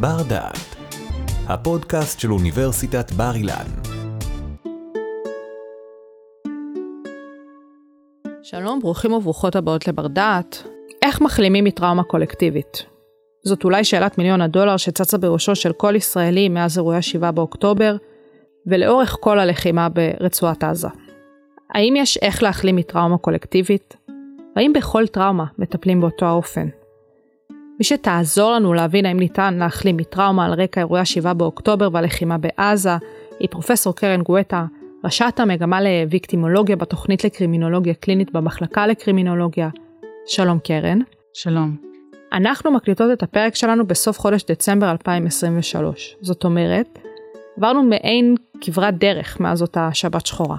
בר דעת, הפודקאסט של אוניברסיטת בר אילן. שלום, ברוכים וברוכות הבאות לבר דעת. איך מחלימים מטראומה קולקטיבית? זאת אולי שאלת מיליון הדולר שצצה בראשו של כל ישראלי מאז אירועי 7 באוקטובר, ולאורך כל הלחימה ברצועת עזה. האם יש איך להחלים מטראומה קולקטיבית? והאם בכל טראומה מטפלים באותו האופן? מי שתעזור לנו להבין האם ניתן להחלים מטראומה על רקע אירועי 7 באוקטובר והלחימה בעזה, היא פרופסור קרן גואטה, ראשת המגמה לוויקטימולוגיה בתוכנית לקרימינולוגיה קלינית במחלקה לקרימינולוגיה. שלום קרן. שלום. אנחנו מקליטות את הפרק שלנו בסוף חודש דצמבר 2023. זאת אומרת, עברנו מעין כברת דרך מאז אותה שבת שחורה.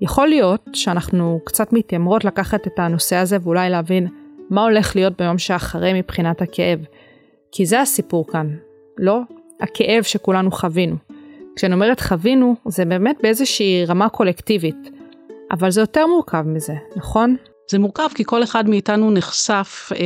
יכול להיות שאנחנו קצת מתיימרות לקחת את הנושא הזה ואולי להבין מה הולך להיות ביום שאחרי מבחינת הכאב. כי זה הסיפור כאן, לא הכאב שכולנו חווינו. כשאני אומרת חווינו, זה באמת באיזושהי רמה קולקטיבית. אבל זה יותר מורכב מזה, נכון? זה מורכב כי כל אחד מאיתנו נחשף אה,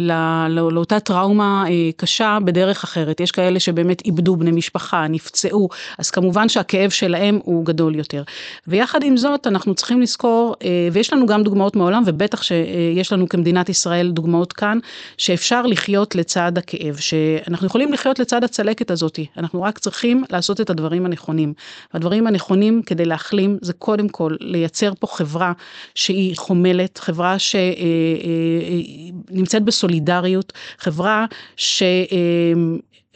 לא, לא, לאותה טראומה אה, קשה בדרך אחרת. יש כאלה שבאמת איבדו בני משפחה, נפצעו, אז כמובן שהכאב שלהם הוא גדול יותר. ויחד עם זאת אנחנו צריכים לזכור, אה, ויש לנו גם דוגמאות מעולם, ובטח שיש לנו כמדינת ישראל דוגמאות כאן, שאפשר לחיות לצד הכאב, שאנחנו יכולים לחיות לצד הצלקת הזאת, אנחנו רק צריכים לעשות את הדברים הנכונים. והדברים הנכונים כדי להחלים זה קודם כל לייצר פה חברה שהיא חומלת, חברה שנמצאת בסולידריות, חברה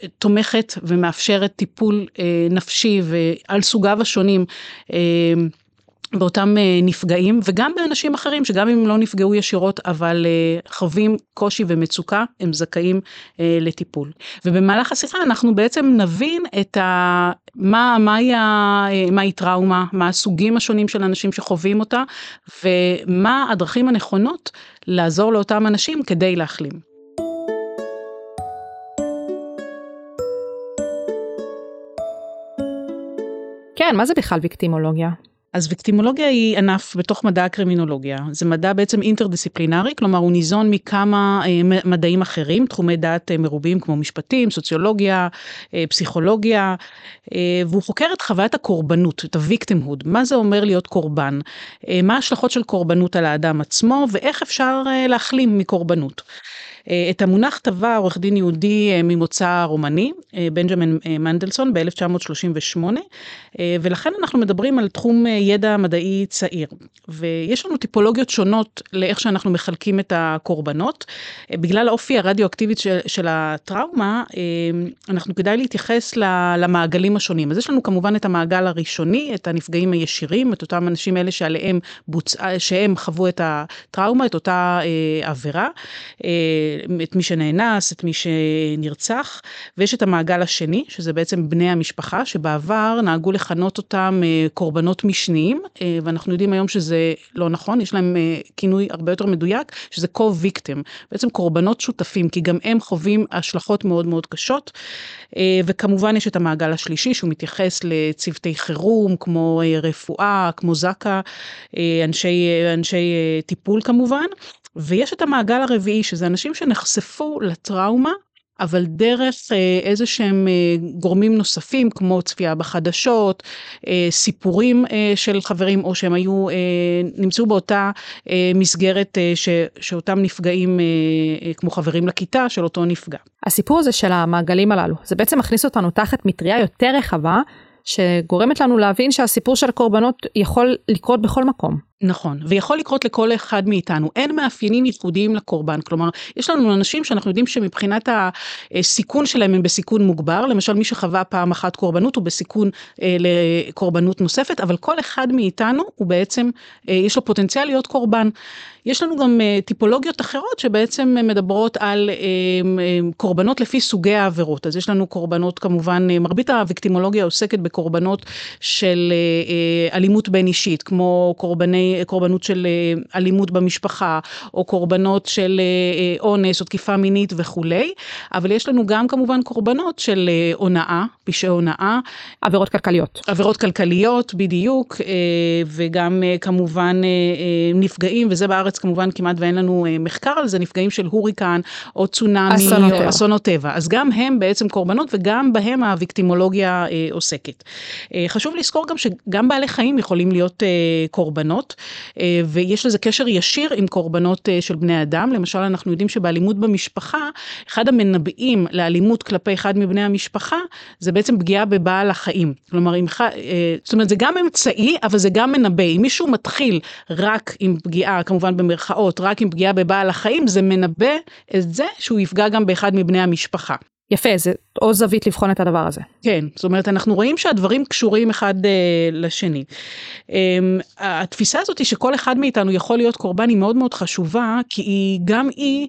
שתומכת ומאפשרת טיפול נפשי ועל סוגיו השונים. באותם נפגעים וגם באנשים אחרים שגם אם לא נפגעו ישירות אבל חווים קושי ומצוקה הם זכאים לטיפול. ובמהלך השיחה אנחנו בעצם נבין את ה... מה, מהי, ה... מהי טראומה, מה הסוגים השונים של אנשים שחווים אותה ומה הדרכים הנכונות לעזור לאותם אנשים כדי להחלים. כן, מה זה בכלל ויקטימולוגיה? אז ויקטימולוגיה היא ענף בתוך מדע הקרימינולוגיה. זה מדע בעצם אינטרדיסציפלינרי, כלומר הוא ניזון מכמה אה, מדעים אחרים, תחומי דעת אה, מרובים כמו משפטים, סוציולוגיה, אה, פסיכולוגיה, והוא חוקר את חוויית הקורבנות, את הוויקטימהוד. מה זה אומר להיות קורבן? מה ההשלכות של קורבנות על האדם עצמו, ואיך אפשר להחלים מקורבנות. אה, את המונח טבע עורך דין יהודי אה, ממוצא רומני, אה, בנג'מן מנדלסון ב-1938, ולכן אנחנו מדברים על תחום ידע מדעי צעיר. ויש לנו טיפולוגיות שונות לאיך שאנחנו מחלקים את הקורבנות. בגלל האופי הרדיואקטיבית של, של הטראומה, אנחנו כדאי להתייחס למעגלים השונים. אז יש לנו כמובן את המעגל הראשוני, את הנפגעים הישירים, את אותם אנשים אלה שעליהם בוצע, שהם חוו את הטראומה, את אותה עבירה. את מי שנאנס, את מי שנרצח, ויש את המעגל השני, שזה בעצם בני המשפחה, שבעבר נהגו לכנות אותם אה, קורבנות משניים, אה, ואנחנו יודעים היום שזה לא נכון, יש להם אה, כינוי הרבה יותר מדויק, שזה co-victim, בעצם קורבנות שותפים, כי גם הם חווים השלכות מאוד מאוד קשות, וכמובן יש את המעגל השלישי, שהוא מתייחס לצוותי חירום, כמו רפואה, כמו זק"א, אנשי, אנשי טיפול כמובן. ויש את המעגל הרביעי, שזה אנשים שנחשפו לטראומה, אבל דרך אה, איזה שהם אה, גורמים נוספים, כמו צפייה בחדשות, אה, סיפורים של חברים, או שהם היו, נמצאו באותה מסגרת ש, שאותם נפגעים, כמו חברים לכיתה של אותו נפגע. הסיפור הזה של המעגלים הללו, זה בעצם מכניס אותנו תחת מטריה יותר רחבה, שגורמת לנו להבין שהסיפור של הקורבנות יכול לקרות בכל מקום. נכון, ויכול לקרות לכל אחד מאיתנו. אין מאפיינים ייחודיים לקורבן. כלומר, יש לנו אנשים שאנחנו יודעים שמבחינת הסיכון שלהם הם בסיכון מוגבר, למשל מי שחווה פעם אחת קורבנות הוא בסיכון אה, לקורבנות נוספת, אבל כל אחד מאיתנו הוא בעצם, אה, יש לו פוטנציאל להיות קורבן. יש לנו גם אה, טיפולוגיות אחרות שבעצם מדברות על אה, אה, קורבנות לפי סוגי העבירות. אז יש לנו קורבנות כמובן, אה, מרבית הוויקטימולוגיה עוסקת בקורבנות של אה, אה, אלימות בין אישית, כמו קורבני קורבנות של אלימות במשפחה, או קורבנות של אונס או תקיפה מינית וכולי, אבל יש לנו גם כמובן קורבנות של הונאה, פשעי הונאה. עבירות כלכליות. עבירות כלכליות, בדיוק, וגם כמובן נפגעים, וזה בארץ כמובן כמעט ואין לנו מחקר על זה, נפגעים של הוריקן או צונאמי, אסונות או אסונות טבע. אז גם הם בעצם קורבנות וגם בהם הוויקטימולוגיה אה, עוסקת. אה, חשוב לזכור גם שגם בעלי חיים יכולים להיות אה, קורבנות, אה, ויש לזה קשר ישיר עם קורבנות אה, של בני אדם. למשל, אנחנו יודעים שבאלימות במשפחה, אחד המנבאים לאלימות כלפי אחד מבני המשפחה, זה בעצם פגיעה בבעל החיים. כלומר, אם, אה, זאת אומרת, זה גם אמצעי, אבל זה גם מנבא. אם מישהו מתחיל רק עם פגיעה, כמובן במרכאות, רק עם פגיעה בבעל החיים, זה מנבא את זה שהוא יפגע גם באחד מבני המשפחה. יפה, זה או זווית לבחון את הדבר הזה. כן, זאת אומרת, אנחנו רואים שהדברים קשורים אחד אה, לשני. אה, התפיסה הזאת היא שכל אחד מאיתנו יכול להיות קורבן היא מאוד מאוד חשובה, כי היא, גם היא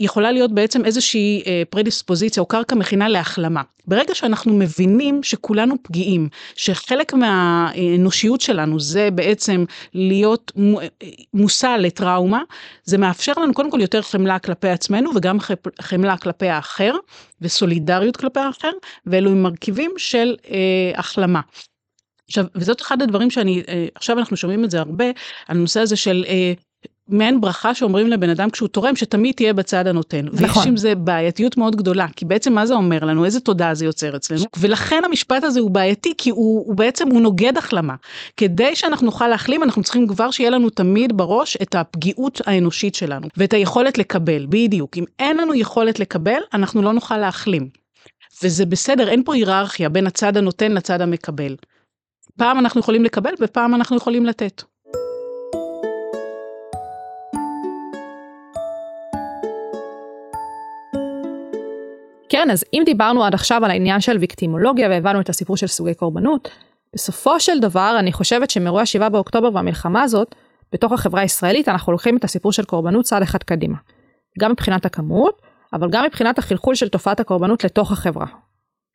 יכולה להיות בעצם איזושהי אה, פרדיספוזיציה או קרקע מכינה להחלמה. ברגע שאנחנו מבינים שכולנו פגיעים, שחלק מהאנושיות שלנו זה בעצם להיות מושא לטראומה, זה מאפשר לנו קודם כל יותר חמלה כלפי עצמנו וגם חמלה כלפי האחר וסולידריות כלפי האחר, ואלו הם מרכיבים של אה, החלמה. עכשיו, וזאת אחד הדברים שאני, אה, עכשיו אנחנו שומעים את זה הרבה, הנושא הזה של אה, מעין ברכה שאומרים לבן אדם כשהוא תורם שתמיד תהיה בצד הנותן. נכון. ויש עם זה בעייתיות מאוד גדולה, כי בעצם מה זה אומר לנו, איזה תודעה זה יוצר אצלנו, ולכן המשפט הזה הוא בעייתי, כי הוא, הוא בעצם, הוא נוגד החלמה. כדי שאנחנו נוכל להחלים, אנחנו צריכים כבר שיהיה לנו תמיד בראש את הפגיעות האנושית שלנו, ואת היכולת לקבל, בדיוק. אם אין לנו יכולת לקבל, אנחנו לא נוכל להחלים. וזה בסדר, אין פה היררכיה בין הצד הנותן לצד המקבל. פעם אנחנו יכולים לקבל ופעם אנחנו יכולים לתת. קרן, אז אם דיברנו עד עכשיו על העניין של ויקטימולוגיה והבנו את הסיפור של סוגי קורבנות, בסופו של דבר אני חושבת שמאירועי 7 באוקטובר והמלחמה הזאת, בתוך החברה הישראלית אנחנו לוקחים את הסיפור של קורבנות צעד אחד קדימה. גם מבחינת הכמות, אבל גם מבחינת החלחול של תופעת הקורבנות לתוך החברה.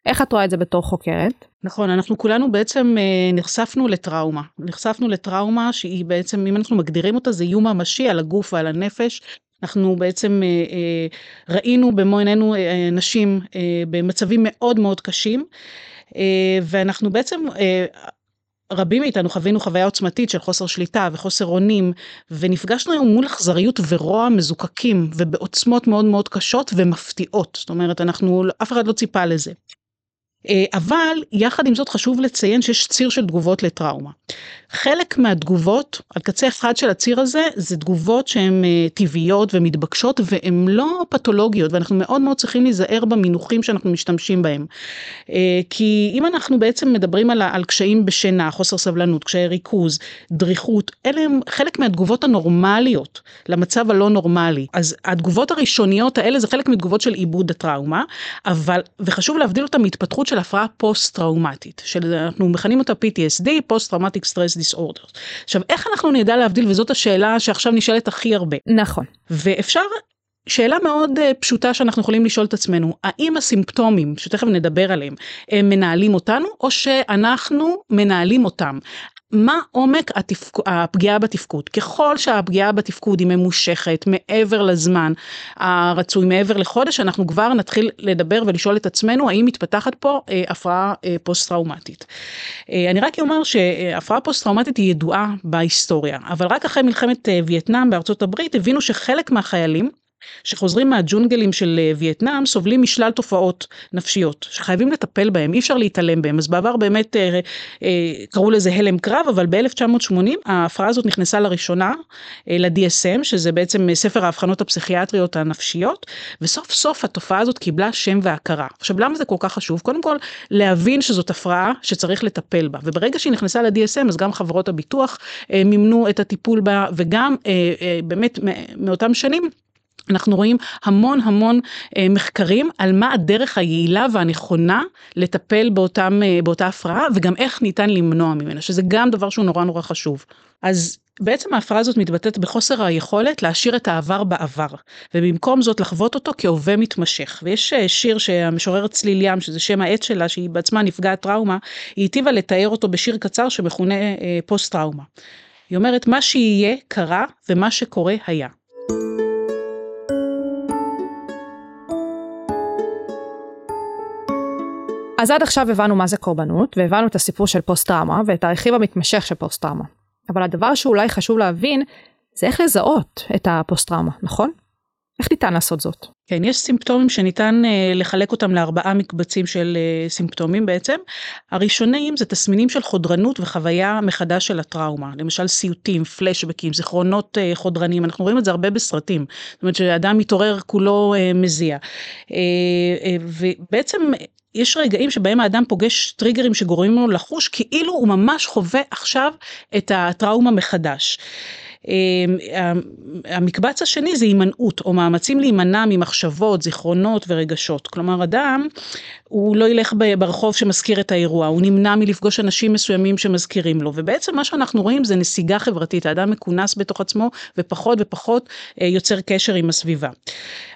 איך את רואה את זה בתור חוקרת? נכון, אנחנו כולנו בעצם אה, נחשפנו לטראומה. נחשפנו לטראומה שהיא בעצם, אם אנחנו מגדירים אותה, זה איום ממשי על הגוף ועל הנפש. אנחנו בעצם אה, אה, ראינו במו עינינו אה, נשים במצבים מאוד מאוד קשים, ואנחנו בעצם רבים מאיתנו חווינו חוויה עוצמתית של חוסר שליטה וחוסר אונים ונפגשנו היום מול אכזריות ורוע מזוקקים ובעוצמות מאוד מאוד קשות ומפתיעות זאת אומרת אנחנו אף אחד לא ציפה לזה. אבל יחד עם זאת חשוב לציין שיש ציר של תגובות לטראומה. חלק מהתגובות על קצה אחד של הציר הזה זה תגובות שהן אה, טבעיות ומתבקשות והן לא פתולוגיות ואנחנו מאוד מאוד צריכים להיזהר במינוחים שאנחנו משתמשים בהם. אה, כי אם אנחנו בעצם מדברים על, על קשיים בשינה, חוסר סבלנות, קשיי ריכוז, דריכות, אלה הם חלק מהתגובות הנורמליות למצב הלא נורמלי. אז התגובות הראשוניות האלה זה חלק מתגובות של עיבוד הטראומה, אבל, וחשוב להבדיל אותם מהתפתחות של הפרעה פוסט-טראומטית, שאנחנו מכנים אותה PTSD, Post-Traumatic Stress Disorder. עכשיו, איך אנחנו נדע להבדיל, וזאת השאלה שעכשיו נשאלת הכי הרבה. נכון. ואפשר שאלה מאוד uh, פשוטה שאנחנו יכולים לשאול את עצמנו, האם הסימפטומים, שתכף נדבר עליהם, הם מנהלים אותנו, או שאנחנו מנהלים אותם? מה עומק התפק... הפגיעה בתפקוד? ככל שהפגיעה בתפקוד היא ממושכת מעבר לזמן הרצוי, מעבר לחודש, אנחנו כבר נתחיל לדבר ולשאול את עצמנו האם מתפתחת פה אה, הפרעה אה, פוסט-טראומטית. אה, אני רק אומר שהפרעה פוסט-טראומטית היא ידועה בהיסטוריה, אבל רק אחרי מלחמת אה, וייטנאם בארצות הברית הבינו שחלק מהחיילים שחוזרים מהג'ונגלים של אה, וייטנאם סובלים משלל תופעות נפשיות שחייבים לטפל בהם אי אפשר להתעלם בהם אז בעבר באמת אה, אה, קראו לזה הלם קרב אבל ב-1980 ההפרעה הזאת נכנסה לראשונה ל-DSM שזה בעצם ספר האבחנות הפסיכיאטריות הנפשיות וסוף סוף התופעה הזאת קיבלה שם והכרה. עכשיו למה זה כל כך חשוב? קודם כל להבין שזאת הפרעה שצריך לטפל בה וברגע שהיא נכנסה ל-DSM אז גם חברות הביטוח מימנו את הטיפול בה וגם באמת מאותם שנים אנחנו רואים המון המון אה, מחקרים על מה הדרך היעילה והנכונה לטפל באותם, אה, באותה הפרעה וגם איך ניתן למנוע ממנה, שזה גם דבר שהוא נורא נורא חשוב. אז בעצם ההפרעה הזאת מתבטאת בחוסר היכולת להשאיר את העבר בעבר, ובמקום זאת לחוות אותו כהווה מתמשך. ויש אה, שיר שהמשוררת צליל ים, שזה שם העט שלה, שהיא בעצמה נפגעת טראומה, היא היטיבה לתאר אותו בשיר קצר שמכונה פוסט טראומה. היא אומרת, מה שיהיה קרה ומה שקורה היה. אז עד עכשיו הבנו מה זה קורבנות, והבנו את הסיפור של פוסט טראומה, ואת הרכיב המתמשך של פוסט טראומה. אבל הדבר שאולי חשוב להבין, זה איך לזהות את הפוסט טראומה, נכון? איך ניתן לעשות זאת? כן, יש סימפטומים שניתן uh, לחלק אותם לארבעה מקבצים של uh, סימפטומים בעצם. הראשונים זה תסמינים של חודרנות וחוויה מחדש של הטראומה. למשל סיוטים, פלשבקים, זיכרונות uh, חודרניים, אנחנו רואים את זה הרבה בסרטים. זאת אומרת שאדם מתעורר כולו uh, מזיע. Uh, uh, ובעצם יש רגעים שבהם האדם פוגש טריגרים שגורמים לו לחוש כאילו הוא ממש חווה עכשיו את הטראומה מחדש. אמ, המקבץ השני זה הימנעות או מאמצים להימנע ממחשבות, זיכרונות ורגשות. כלומר אדם הוא לא ילך ברחוב שמזכיר את האירוע, הוא נמנע מלפגוש אנשים מסוימים שמזכירים לו ובעצם מה שאנחנו רואים זה נסיגה חברתית, האדם מכונס בתוך עצמו ופחות ופחות אה, יוצר קשר עם הסביבה.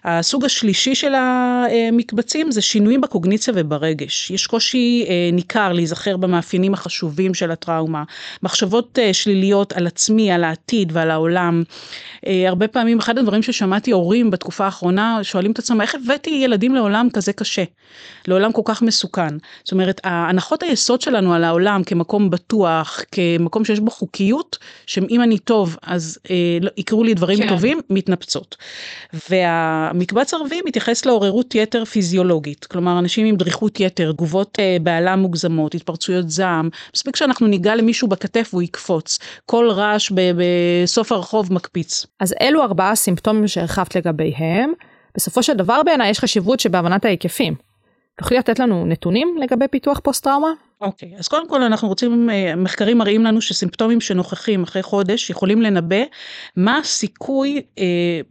הסוג השלישי של המקבצים זה שינויים בקוגניציה וברגש, יש קושי אה, ניכר להיזכר במאפיינים החשובים של הטראומה, מחשבות אה, שליליות על עצמי, על העתיד ועל העולם. הרבה פעמים אחד הדברים ששמעתי הורים בתקופה האחרונה שואלים את עצמם איך הבאתי ילדים לעולם כזה קשה, לעולם כל כך מסוכן. זאת אומרת הנחות היסוד שלנו על העולם כמקום בטוח, כמקום שיש בו חוקיות, שאם אני טוב אז אה, לא, יקרו לי דברים כן. טובים, מתנפצות. והמקבץ הרביעי מתייחס לעוררות יתר פיזיולוגית, כלומר אנשים עם דריכות יתר, תגובות אה, בעלה מוגזמות, התפרצויות זעם, מספיק שאנחנו ניגע למישהו בכתף והוא יקפוץ, כל רעש בסוף הרחוב מקפיץ. אז אלו ארבעה סימפטומים שהרחבת לגביהם. בסופו של דבר בעיניי יש חשיבות שבהבנת ההיקפים. תוכלי לתת לנו נתונים לגבי פיתוח פוסט טראומה? אוקיי, okay, אז קודם כל אנחנו רוצים, אה, מחקרים מראים לנו שסימפטומים שנוכחים אחרי חודש יכולים לנבא מה הסיכוי אה,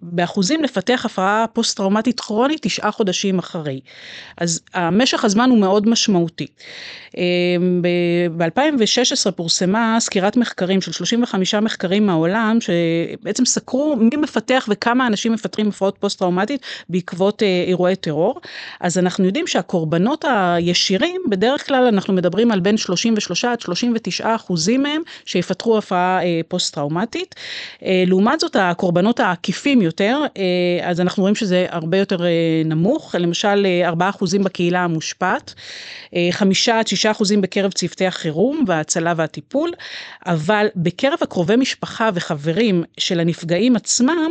באחוזים לפתח הפרעה פוסט טראומטית כרונית תשעה חודשים אחרי. אז המשך הזמן הוא מאוד משמעותי. אה, ב-2016 פורסמה סקירת מחקרים של 35 מחקרים מהעולם שבעצם סקרו מי מפתח וכמה אנשים מפתחים הפרעות פוסט טראומטית בעקבות אה, אירועי טרור. אז אנחנו יודעים שהקורבנות הישירים בדרך כלל אנחנו מדברים מדברים על בין 33 עד 39 אחוזים מהם שיפתחו הפרעה אה, פוסט טראומטית. אה, לעומת זאת הקורבנות העקיפים יותר, אה, אז אנחנו רואים שזה הרבה יותר נמוך, למשל אה, 4 אחוזים בקהילה המושפעת, אה, 5 עד 6 אחוזים בקרב צוותי החירום וההצלה והטיפול, אבל בקרב הקרובי משפחה וחברים של הנפגעים עצמם,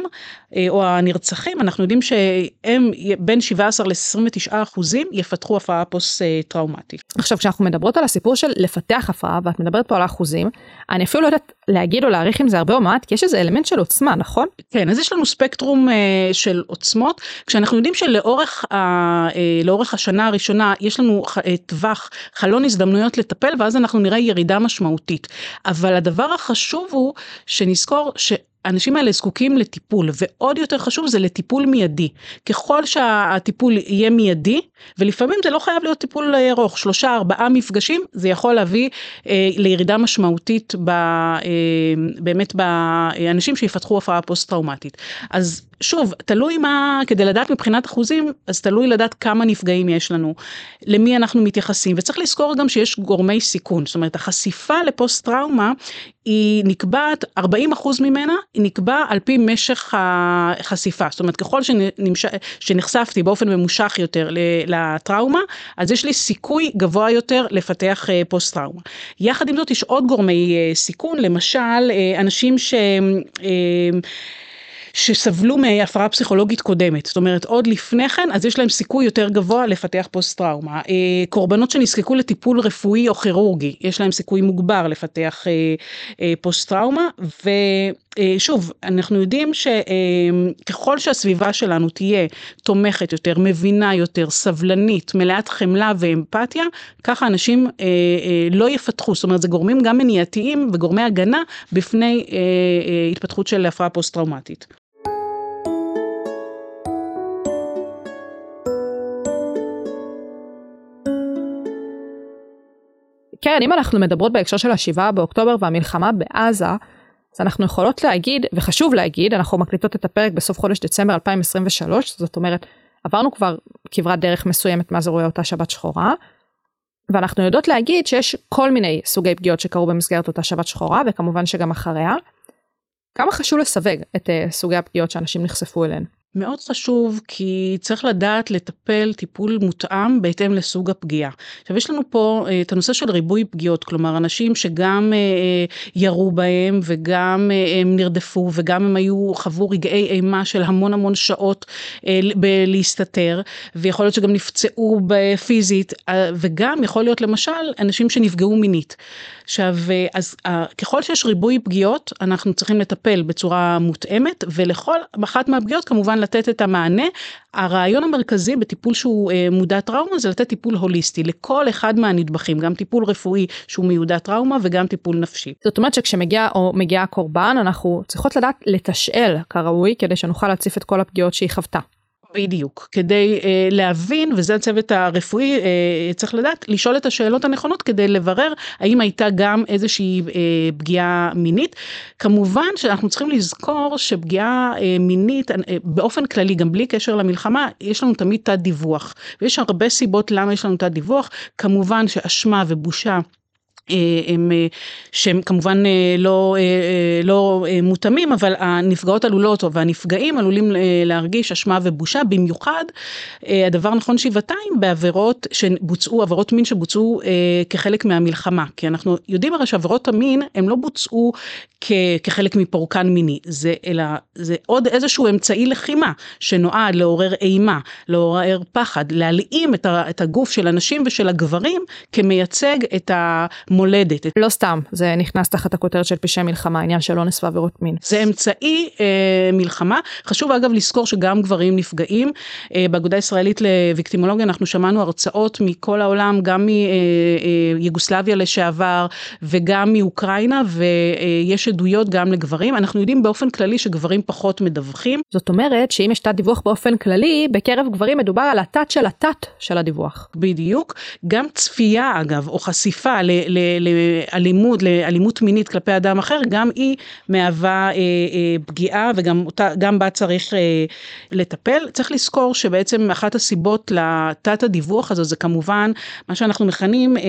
או הנרצחים, אנחנו יודעים שהם בין 17 ל-29 אחוזים יפתחו הפרעה פוסט טראומטית. עכשיו כשאנחנו מדברות על הסיפור של לפתח הפרעה ואת מדברת פה על האחוזים, אני אפילו לא יודעת להגיד או להעריך אם זה הרבה או מעט, כי יש איזה אלמנט של עוצמה, נכון? כן, אז יש לנו ספקטרום uh, של עוצמות, כשאנחנו יודעים שלאורך ה, לאורך השנה הראשונה יש לנו uh, טווח, חלון הזדמנויות לטפל, ואז אנחנו נראה ירידה משמעותית. אבל הדבר החשוב הוא שנזכור ש... האנשים האלה זקוקים לטיפול ועוד יותר חשוב זה לטיפול מיידי. ככל שהטיפול יהיה מיידי ולפעמים זה לא חייב להיות טיפול ארוך שלושה ארבעה מפגשים זה יכול להביא אה, לירידה משמעותית ב, אה, באמת באנשים שיפתחו הפרעה פוסט טראומטית אז שוב תלוי מה כדי לדעת מבחינת אחוזים אז תלוי לדעת כמה נפגעים יש לנו למי אנחנו מתייחסים וצריך לזכור גם שיש גורמי סיכון זאת אומרת החשיפה לפוסט טראומה היא נקבעת 40 אחוז ממנה היא נקבע על פי משך החשיפה זאת אומרת ככל שנמש... שנחשפתי באופן ממושך יותר לטראומה אז יש לי סיכוי גבוה יותר לפתח אה, פוסט טראומה. יחד עם זאת יש עוד גורמי אה, סיכון למשל אה, אנשים שהם שסבלו מהפרעה פסיכולוגית קודמת, זאת אומרת עוד לפני כן אז יש להם סיכוי יותר גבוה לפתח פוסט טראומה. אה, קורבנות שנזקקו לטיפול רפואי או כירורגי, יש להם סיכוי מוגבר לפתח אה, אה, פוסט טראומה ושוב אנחנו יודעים שככל שהסביבה שלנו תהיה תומכת יותר, מבינה יותר, סבלנית, מלאת חמלה ואמפתיה, ככה אנשים לא יפתחו, זאת אומרת זה גורמים גם מניעתיים וגורמי הגנה בפני התפתחות של הפרעה פוסט טראומטית. כן, אם אנחנו מדברות בהקשר של השבעה באוקטובר והמלחמה בעזה, אז אנחנו יכולות להגיד, וחשוב להגיד, אנחנו מקליטות את הפרק בסוף חודש דצמבר 2023, זאת אומרת, עברנו כבר כברת דרך מסוימת מאז אירועי אותה שבת שחורה, ואנחנו יודעות להגיד שיש כל מיני סוגי פגיעות שקרו במסגרת אותה שבת שחורה, וכמובן שגם אחריה. כמה חשוב לסווג את uh, סוגי הפגיעות שאנשים נחשפו אליהן? מאוד חשוב כי צריך לדעת לטפל טיפול מותאם בהתאם לסוג הפגיעה. עכשיו יש לנו פה אה, את הנושא של ריבוי פגיעות, כלומר אנשים שגם אה, אה, ירו בהם וגם הם נרדפו וגם הם היו, חוו רגעי אימה של המון המון שעות בלהסתתר ויכול להיות שגם נפצעו פיזית וגם יכול להיות למשל אנשים שנפגעו מינית. עכשיו אז ככל שיש ריבוי פגיעות אנחנו צריכים לטפל בצורה מותאמת ולכל אחת מהפגיעות כמובן לתת את המענה. הרעיון המרכזי בטיפול שהוא אה, מודע טראומה זה לתת טיפול הוליסטי לכל אחד מהנדבכים, גם טיפול רפואי שהוא מיודע טראומה וגם טיפול נפשי. זאת אומרת שכשמגיע או מגיעה קורבן אנחנו צריכות לדעת לתשאל כראוי כדי שנוכל להציף את כל הפגיעות שהיא חוותה. בדיוק, כדי אה, להבין, וזה הצוות הרפואי אה, צריך לדעת, לשאול את השאלות הנכונות כדי לברר האם הייתה גם איזושהי אה, פגיעה מינית. כמובן שאנחנו צריכים לזכור שפגיעה מינית, באופן כללי, גם בלי קשר למלחמה, יש לנו תמיד תת דיווח, ויש הרבה סיבות למה יש לנו תת דיווח, כמובן שאשמה ובושה. אה, הם, אה, שהם כמובן אה, לא, לא מותאמים, אבל הנפגעות עלולות והנפגעים עלולים להרגיש אשמה ובושה, במיוחד הדבר נכון שבעתיים בעבירות שבוצעו, עבירות מין שבוצעו כחלק מהמלחמה, כי אנחנו יודעים הרי שעבירות המין הם לא בוצעו כחלק מפורקן מיני, זה אלא זה עוד איזשהו אמצעי לחימה שנועד לעורר אימה, לעורר פחד, להלאים את הגוף של הנשים ושל הגברים כמייצג את ה... מולדת. לא סתם, זה נכנס תחת הכותרת של פשעי מלחמה, עניין של אונס ועבירות מין. זה אמצעי אה, מלחמה. חשוב אגב לזכור שגם גברים נפגעים. אה, באגודה הישראלית לוויקטימולוגיה אנחנו שמענו הרצאות מכל העולם, גם מיוגוסלביה אה, אה, לשעבר וגם מאוקראינה, ויש עדויות גם לגברים. אנחנו יודעים באופן כללי שגברים פחות מדווחים. זאת אומרת שאם יש תת דיווח באופן כללי, בקרב גברים מדובר על התת של התת של הדיווח. בדיוק. גם צפייה אגב, או חשיפה ל... ל לאלימות, לאלימות מינית כלפי אדם אחר, גם היא מהווה אה, אה, פגיעה וגם אותה, גם בה צריך אה, לטפל. צריך לזכור שבעצם אחת הסיבות לתת הדיווח הזה זה כמובן מה שאנחנו מכנים אה,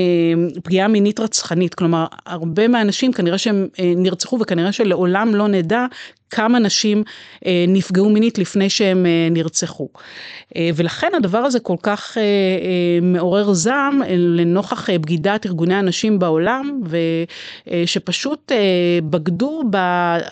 פגיעה מינית רצחנית, כלומר הרבה מהאנשים כנראה שהם אה, נרצחו וכנראה שלעולם לא נדע כמה נשים אה, נפגעו מינית לפני שהם אה, נרצחו. אה, ולכן הדבר הזה כל כך אה, אה, מעורר זעם אה, לנוכח אה, בגידת ארגוני הנשים בעולם, ושפשוט אה, אה, בגדו ב,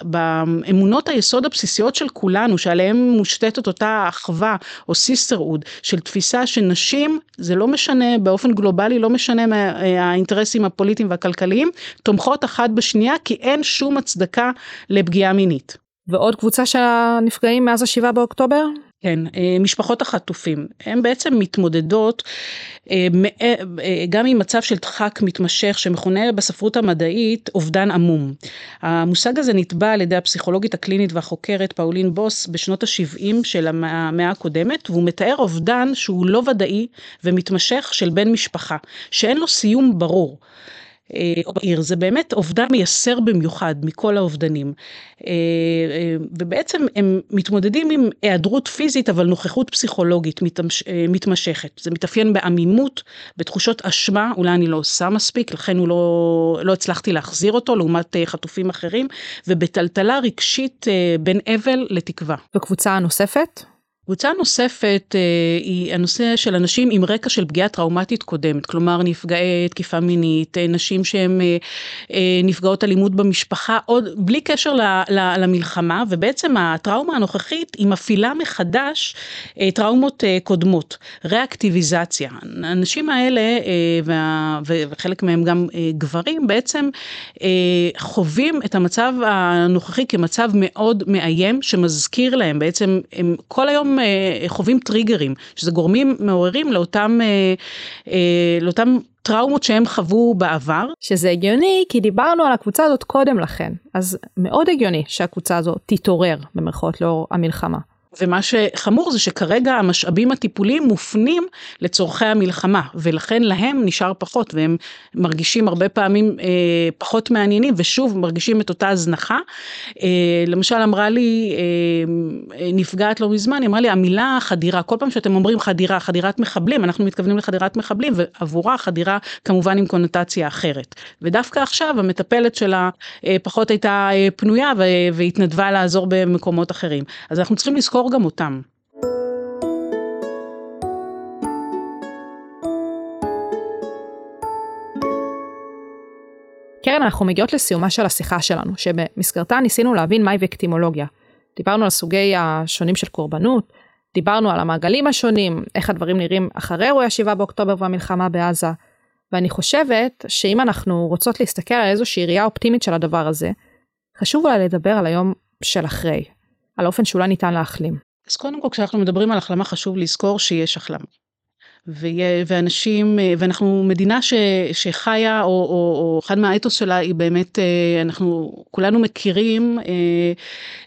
באמונות היסוד הבסיסיות של כולנו, שעליהן מושתתת אותה אחווה או sisterhood, של תפיסה שנשים, זה לא משנה, באופן גלובלי לא משנה מהאינטרסים אה, הפוליטיים והכלכליים, תומכות אחת בשנייה כי אין שום הצדקה לפגיעה מינית. ועוד קבוצה של הנפגעים מאז השבעה באוקטובר? כן, אה, משפחות החטופים, הן בעצם מתמודדות אה, אה, גם עם מצב של דחק מתמשך שמכונה בספרות המדעית אובדן עמום. המושג הזה נתבע על ידי הפסיכולוגית הקלינית והחוקרת פאולין בוס בשנות ה-70 של המאה הקודמת, והוא מתאר אובדן שהוא לא ודאי ומתמשך של בן משפחה, שאין לו סיום ברור. או בעיר, זה באמת אובדן מייסר במיוחד מכל האובדנים. אה, אה, ובעצם הם מתמודדים עם היעדרות פיזית אבל נוכחות פסיכולוגית אה, מתמשכת. זה מתאפיין בעמימות, בתחושות אשמה, אולי אני לא עושה מספיק, לכן הוא לא, לא הצלחתי להחזיר אותו לעומת חטופים אחרים, ובטלטלה רגשית בין אבל לתקווה. וקבוצה נוספת? קבוצה נוספת אה, היא הנושא של אנשים עם רקע של פגיעה טראומטית קודמת, כלומר נפגעי תקיפה מינית, אה, נשים שהן אה, נפגעות אלימות במשפחה, עוד בלי קשר למלחמה, ובעצם הטראומה הנוכחית היא מפעילה מחדש טראומות קודמות, ריאקטיביזציה. האנשים האלה, וחלק מהם גם גברים, בעצם חווים את המצב הנוכחי כמצב מאוד מאיים, שמזכיר להם, בעצם הם כל היום אה, חווים טריגרים, שזה גורמים מעוררים לאותם, אה, אה, לאותם טראומות שהם חוו בעבר. שזה הגיוני כי דיברנו על הקבוצה הזאת קודם לכן, אז מאוד הגיוני שהקבוצה הזאת תתעורר במרכאות לאור המלחמה. ומה שחמור זה שכרגע המשאבים הטיפוליים מופנים לצורכי המלחמה, ולכן להם נשאר פחות, והם מרגישים הרבה פעמים אה, פחות מעניינים, ושוב מרגישים את אותה הזנחה. אה, למשל אמרה לי אה, נפגעת לא מזמן, היא אמרה לי המילה חדירה, כל פעם שאתם אומרים חדירה, חדירת מחבלים, אנחנו מתכוונים לחדירת מחבלים, ועבורה חדירה כמובן עם קונוטציה אחרת. ודווקא עכשיו המטפלת שלה אה, פחות הייתה אה, פנויה והתנדבה לעזור במקומות אחרים. אז אנחנו צריכים לזכור גם אותם. קרן, אנחנו מגיעות לסיומה של השיחה שלנו, שבמסגרתה ניסינו להבין מהי ויקטימולוגיה. דיברנו על סוגי השונים של קורבנות, דיברנו על המעגלים השונים, איך הדברים נראים אחרי אירועי 7 באוקטובר והמלחמה בעזה, ואני חושבת שאם אנחנו רוצות להסתכל על איזושהי ראייה אופטימית של הדבר הזה, חשוב אולי לדבר על היום של אחרי, על האופן שאולי ניתן להחלים. אז קודם כל כשאנחנו מדברים על החלמה חשוב לזכור שיש החלמה. ואנשים, ואנחנו מדינה ש, שחיה, או, או, או אחד מהאתוס שלה היא באמת, אה, אנחנו כולנו מכירים אה,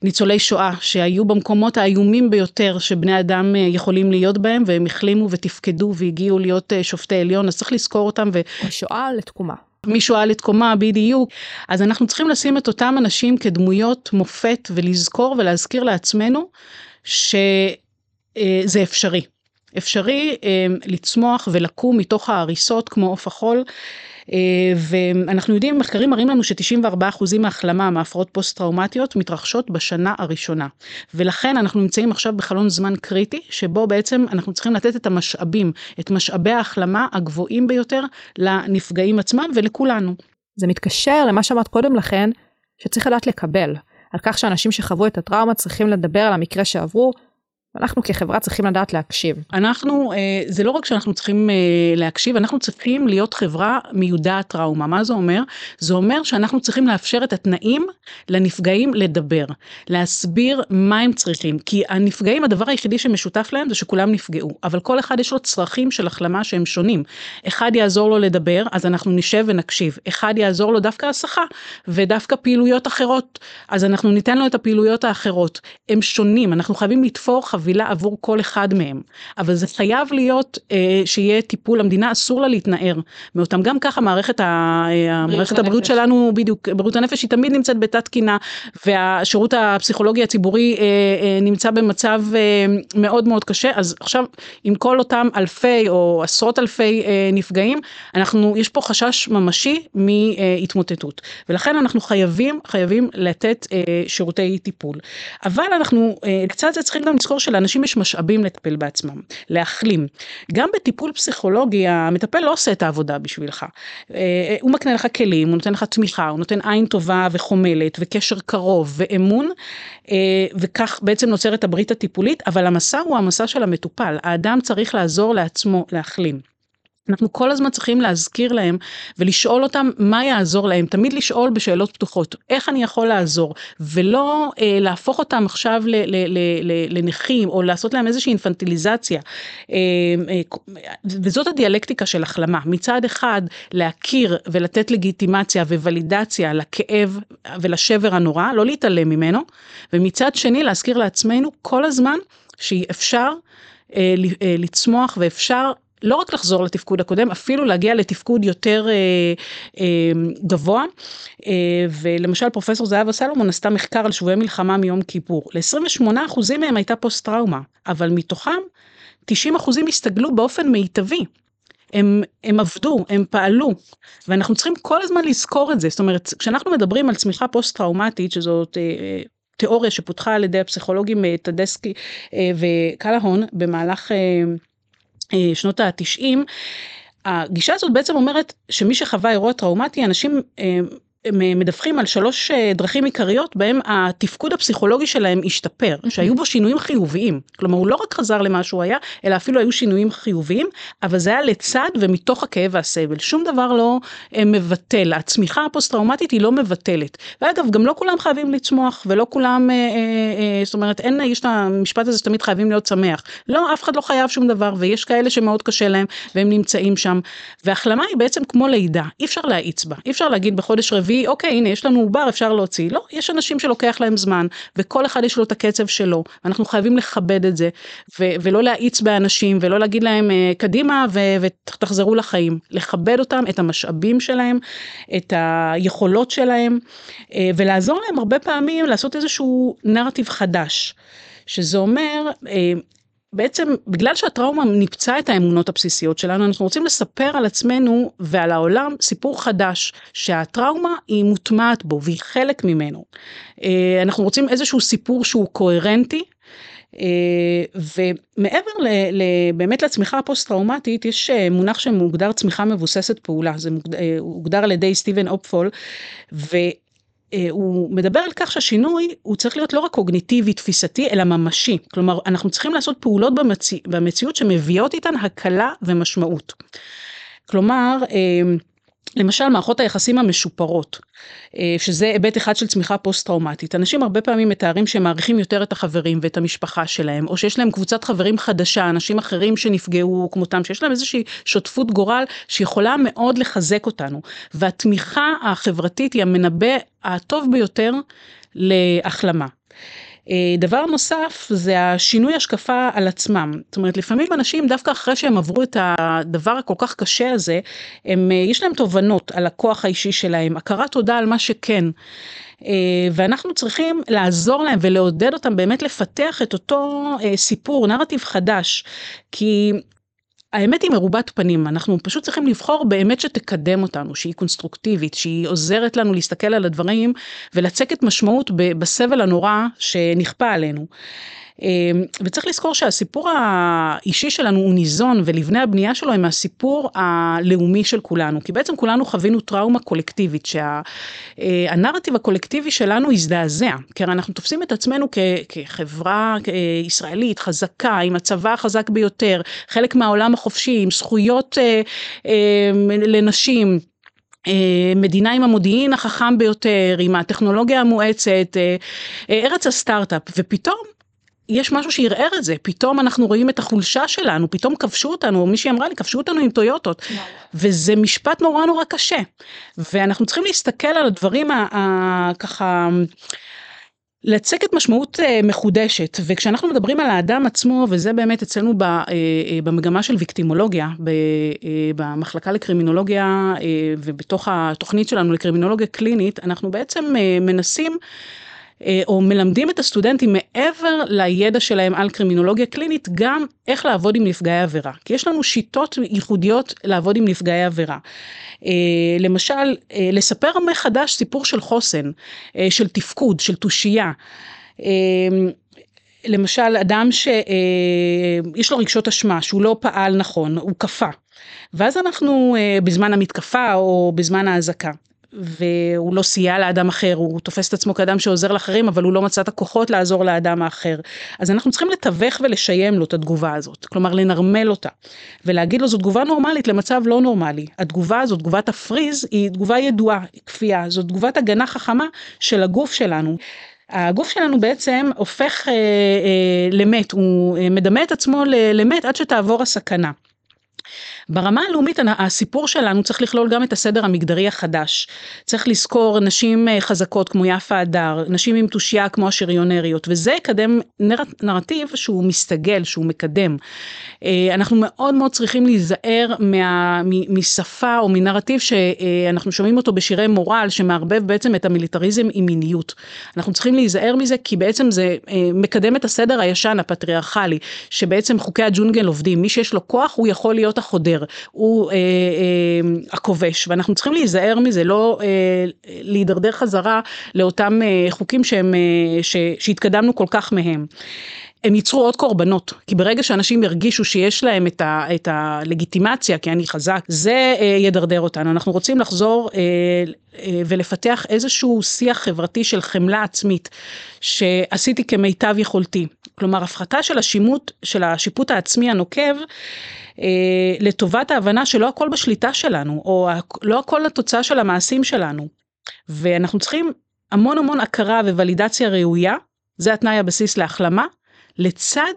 ניצולי שואה שהיו במקומות האיומים ביותר שבני אדם אה, יכולים להיות בהם, והם החלימו ותפקדו והגיעו להיות שופטי עליון, אז צריך לזכור אותם. ו... משואה לתקומה. משואה לתקומה בדיוק, אז אנחנו צריכים לשים את אותם אנשים כדמויות מופת ולזכור ולהזכיר לעצמנו שזה אפשרי. אפשרי אה, לצמוח ולקום מתוך ההריסות כמו עוף החול. אה, ואנחנו יודעים, מחקרים מראים לנו ש-94% מהחלמה מהפרעות פוסט-טראומטיות מתרחשות בשנה הראשונה. ולכן אנחנו נמצאים עכשיו בחלון זמן קריטי, שבו בעצם אנחנו צריכים לתת את המשאבים, את משאבי ההחלמה הגבוהים ביותר לנפגעים עצמם ולכולנו. זה מתקשר למה שאמרת קודם לכן, שצריך לדעת לקבל. על כך שאנשים שחוו את הטראומה צריכים לדבר על המקרה שעברו, אנחנו כחברה צריכים לדעת להקשיב. אנחנו, אה, זה לא רק שאנחנו צריכים אה, להקשיב, אנחנו צריכים להיות חברה מיודעת טראומה. מה זה אומר? זה אומר שאנחנו צריכים לאפשר את התנאים לנפגעים לדבר, להסביר מה הם צריכים. כי הנפגעים, הדבר היחידי שמשותף להם זה שכולם נפגעו, אבל כל אחד יש לו צרכים של החלמה שהם שונים. אחד יעזור לו לדבר, אז אנחנו נשב ונקשיב. אחד יעזור לו דווקא הסחה, ודווקא פעילויות אחרות, אז אנחנו ניתן לו את הפעילויות האחרות. הם שונים, אנחנו חייבים לתפור חבילה עבור כל אחד מהם, אבל זה חייב להיות אה, שיהיה טיפול, המדינה אסור לה להתנער מאותם, גם ככה מערכת, ה, אה, מערכת הבריאות שלנו, בדיוק, בריאות הנפש היא תמיד נמצאת בתת תקינה, והשירות הפסיכולוגי הציבורי אה, אה, נמצא במצב אה, מאוד מאוד קשה, אז עכשיו עם כל אותם אלפי או עשרות אלפי אה, נפגעים, אנחנו, יש פה חשש ממשי מהתמוטטות, ולכן אנחנו חייבים, חייבים לתת אה, שירותי טיפול, אבל אנחנו אה, קצת זה צריכים גם לזכור שלאנשים יש משאבים לטפל בעצמם, להחלים. גם בטיפול פסיכולוגי המטפל לא עושה את העבודה בשבילך. אה, הוא מקנה לך כלים, הוא נותן לך תמיכה, הוא נותן עין טובה וחומלת וקשר קרוב ואמון, אה, וכך בעצם נוצרת הברית הטיפולית, אבל המסע הוא המסע של המטופל, האדם צריך לעזור לעצמו להחלים. אנחנו כל הזמן צריכים להזכיר להם ולשאול אותם מה יעזור להם, תמיד לשאול בשאלות פתוחות, איך אני יכול לעזור, ולא אה, להפוך אותם עכשיו ל, ל, ל, ל, לנכים או לעשות להם איזושהי אינפנטיליזציה. אה, אה, וזאת הדיאלקטיקה של החלמה, מצד אחד להכיר ולתת לגיטימציה וולידציה לכאב ולשבר הנורא, לא להתעלם ממנו, ומצד שני להזכיר לעצמנו כל הזמן שאפשר אה, אה, לצמוח ואפשר לא רק לחזור לתפקוד הקודם, אפילו להגיע לתפקוד יותר אה, אה, גבוה. אה, ולמשל פרופסור זהבה סלומון עשתה מחקר על שבויי מלחמה מיום כיפור. ל-28% מהם הייתה פוסט טראומה, אבל מתוכם 90% הסתגלו באופן מיטבי. הם, הם עבדו, הם פעלו, ואנחנו צריכים כל הזמן לזכור את זה. זאת אומרת, כשאנחנו מדברים על צמיחה פוסט-טראומטית, שזאת אה, תיאוריה שפותחה על ידי הפסיכולוגים אה, טדסקי אה, וקלהון במהלך... אה, שנות התשעים, הגישה הזאת בעצם אומרת שמי שחווה אירוע טראומטי, אנשים אה, הם אה, מדווחים על שלוש אה, דרכים עיקריות בהם התפקוד הפסיכולוגי שלהם השתפר, mm-hmm. שהיו בו שינויים חיוביים. כלומר, הוא לא רק חזר למה שהוא היה, אלא אפילו היו שינויים חיוביים, אבל זה היה לצד ומתוך הכאב והסבל. שום דבר לא אה, מבטל. הצמיחה הפוסט-טראומטית היא לא מבטלת. ואגב, גם לא כולם חייבים לצמוח, ולא כולם, זאת אומרת, אין, יש את המשפט הזה שתמיד חייבים להיות שמח. לא, אף אחד לא חייב שום דבר, ויש כאלה שמאוד קשה להם, והם נמצאים שם. והחלמה היא בעצם כמו לידה, אי אפשר להאיץ בה. אי אפשר להגיד בחודש רביעי, להביא, אוקיי, הנה, יש לנו עובר, אפשר להוציא. לא, יש אנשים שלוקח להם זמן, וכל אחד יש לו את הקצב שלו, ואנחנו חייבים לכבד את זה, ו- ולא להאיץ באנשים, ולא להגיד להם, אה, קדימה ו- ותחזרו לחיים. לכבד אותם, את המשאבים שלהם, את היכולות שלהם, אה, ולעזור להם הרבה פעמים לעשות איזשהו נרטיב חדש. שזה אומר, אה, בעצם בגלל שהטראומה ניפצה את האמונות הבסיסיות שלנו, אנחנו רוצים לספר על עצמנו ועל העולם סיפור חדש, שהטראומה היא מוטמעת בו והיא חלק ממנו. אה, אנחנו רוצים איזשהו סיפור שהוא קוהרנטי. Uh, ומעבר באמת לצמיחה הפוסט-טראומטית, יש uh, מונח שמוגדר צמיחה מבוססת פעולה, זה מוגדר, על ידי סטיבן אופפול, ו... אה, הוא מדבר על כך שהשינוי הוא צריך להיות לא רק קוגניטיבי תפיסתי אלא ממשי כלומר אנחנו צריכים לעשות פעולות במציא, במציאות שמביאות איתן הקלה ומשמעות. כלומר אה, למשל מערכות היחסים המשופרות, אה, שזה היבט אחד של צמיחה פוסט טראומטית. אנשים הרבה פעמים מתארים שהם מעריכים יותר את החברים ואת המשפחה שלהם, או שיש להם קבוצת חברים חדשה, אנשים אחרים שנפגעו כמותם, שיש להם איזושהי שותפות גורל שיכולה מאוד לחזק אותנו. והתמיכה החברתית היא המנבא הטוב ביותר להחלמה. אה, דבר נוסף זה השינוי השקפה על עצמם. זאת אומרת לפעמים אנשים דווקא אחרי שהם עברו את הדבר הכל כך קשה הזה, הם, אה, יש להם תובנות על הכוח האישי שלהם, הכרת תודה על מה שכן. אה, ואנחנו צריכים לעזור להם ולעודד אותם באמת לפתח את אותו סיפור, נרטיב חדש. כי האמת היא מרובת פנים, אנחנו פשוט צריכים לבחור באמת שתקדם אותנו, שהיא קונסטרוקטיבית, שהיא עוזרת לנו להסתכל על הדברים ולצקת משמעות בסבל הנורא שנכפה עלינו. אמ, וצריך לזכור שהסיפור האישי שלנו הוא ניזון ולבני הבנייה שלו הם מהסיפור הלאומי של כולנו כי בעצם כולנו חווינו טראומה קולקטיבית שהנרטיב הקולקטיבי שלנו הזדעזע כי הרי אנחנו תופסים את עצמנו כחברה ישראלית חזקה עם הצבא החזק ביותר חלק מהעולם החופשי עם זכויות אה, אה, לנשים. אה, מדינה עם המודיעין החכם ביותר, עם הטכנולוגיה המואצת, ארץ הסטארט-אפ, ופתאום יש משהו שערער את זה, פתאום אנחנו רואים את החולשה שלנו, פתאום כבשו אותנו, מישהי אמרה לי, כבשו אותנו עם טויוטות, וזה משפט נורא נורא קשה, ואנחנו צריכים להסתכל על הדברים הככה, לצקת משמעות אה, מחודשת. וכשאנחנו מדברים על האדם עצמו וזה באמת אצלנו אה, אה, במגמה של ויקטימולוגיה במחלקה לקרימינולוגיה ובתוך התוכנית שלנו לקרימינולוגיה קלינית אנחנו בעצם מנסים או מלמדים את הסטודנטים מעבר לידע שלהם על קרימינולוגיה קלינית גם איך לעבוד עם נפגעי עבירה כי יש לנו שיטות ייחודיות לעבוד עם נפגעי עבירה. אה, למשל אה, לספר מחדש סיפור של חוסן של תפקוד של תושייה. למשל אדם שיש לו רגשות אשמה שהוא לא פעל נכון הוא קפא ואז אנחנו בזמן המתקפה או בזמן האזעקה והוא לא סייע לאדם אחר, הוא תופס את עצמו כאדם שעוזר לאחרים, אבל הוא לא מצא את הכוחות לעזור לאדם האחר. אז אנחנו צריכים לתווך ולשיים לו את התגובה הזאת, כלומר לנרמל אותה, ולהגיד לו זו תגובה נורמלית למצב לא נורמלי. התגובה הזאת, תגובת הפריז, היא תגובה ידועה, כפייה, זו תגובת הגנה חכמה של הגוף שלנו. הגוף שלנו בעצם הופך אה, אה, למת, הוא אה, מדמה את עצמו למת עד שתעבור הסכנה. ברמה הלאומית הסיפור שלנו צריך לכלול גם את הסדר המגדרי החדש. צריך לזכור נשים אה, חזקות כמו יפה הדר, נשים עם תושייה כמו השריונריות, וזה יקדם נר... נרטיב שהוא מסתגל, שהוא מקדם. אה, אנחנו מאוד מאוד צריכים להיזהר מה... משפה או מנרטיב שאנחנו שומעים אותו בשירי מורל, שמערבב בעצם את המיליטריזם עם מיניות. אנחנו צריכים להיזהר מזה כי בעצם זה אה, מקדם את הסדר הישן הפטריארכלי, שבעצם חוקי הג'ונגל עובדים, מי שיש לו כוח הוא יכול להיות החודר. אחר, הוא אה, אה, הכובש, ואנחנו צריכים להיזהר מזה, לא אה, להידרדר חזרה לאותם אה, חוקים שהם, אה, ש, שהתקדמנו כל כך מהם. הם ייצרו עוד קורבנות, כי ברגע שאנשים ירגישו שיש להם את, ה, את הלגיטימציה, כי אני חזק, זה אה, ידרדר אותנו. אנחנו רוצים לחזור אה, אה, ולפתח איזשהו שיח חברתי של חמלה עצמית, שעשיתי כמיטב יכולתי. כלומר, הפחתה של השימות, של השיפוט העצמי הנוקב, אה, לטובת ההבנה שלא הכל בשליטה שלנו, או לא הכל לתוצאה של המעשים שלנו. ואנחנו צריכים המון המון הכרה ווולידציה ראויה, זה התנאי הבסיס להחלמה, לצד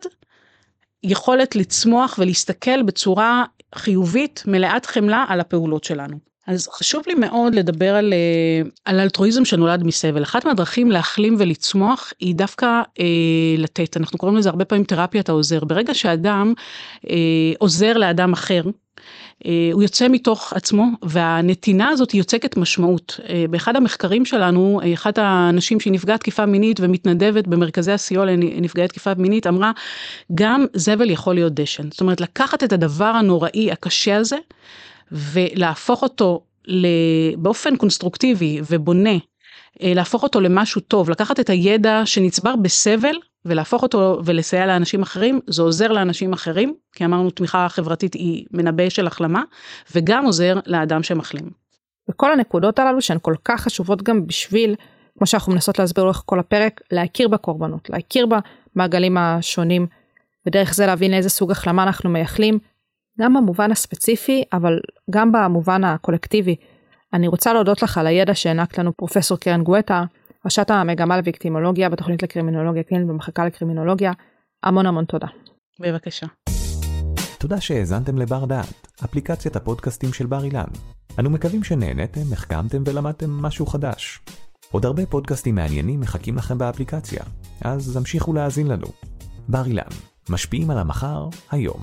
יכולת לצמוח ולהסתכל בצורה חיובית, מלאת חמלה על הפעולות שלנו. אז חשוב לי מאוד לדבר על, אה, על אלטרואיזם שנולד מסבל. אחת מהדרכים להחלים ולצמוח היא דווקא אה, לתת, אנחנו קוראים לזה הרבה פעמים תרפיית העוזר. ברגע שאדם אה, עוזר לאדם אחר, הוא יוצא מתוך עצמו והנתינה הזאת יוצקת משמעות. אה, באחד המחקרים שלנו, אחת האנשים שהיא נפגעת תקיפה מינית ומתנדבת במרכזי הסיוע לנפגעי תקיפה מינית אמרה, גם זבל יכול להיות דשן. זאת אומרת, לקחת את הדבר הנוראי, הקשה הזה, ולהפוך אותו באופן קונסטרוקטיבי ובונה, אה, להפוך אותו למשהו טוב, לקחת את הידע שנצבר בסבל ולהפוך אותו ולסייע לאנשים אחרים, זה עוזר לאנשים אחרים, כי אמרנו תמיכה חברתית היא מנבא של החלמה, וגם עוזר לאדם שמחלים. וכל הנקודות הללו שהן כל כך חשובות גם בשביל, כמו שאנחנו מנסות להסביר לאורך כל הפרק, להכיר בקורבנות, להכיר במעגלים השונים, ודרך זה להבין לאיזה סוג החלמה אנחנו מייחלים, גם במובן הספציפי, אבל גם במובן הקולקטיבי. אני רוצה להודות לך על הידע שהענקת לנו פרופסור קרן גואטה, ראשת המגמה לוויקטימולוגיה בתוכנית לקרימינולוגיה קלינית במחלקה לקרימינולוגיה. המון המון תודה. בבקשה. תודה שהאזנתם לבר דעת, אפליקציית הפודקאסטים של בר אילן. אנו מקווים שנהנתם, החכמתם ולמדתם משהו חדש. עוד הרבה פודקאסטים מעניינים מחכים לכם באפליקציה, אז המשיכו להאזין לנו. בר אילן, משפיעים על המחר, היום.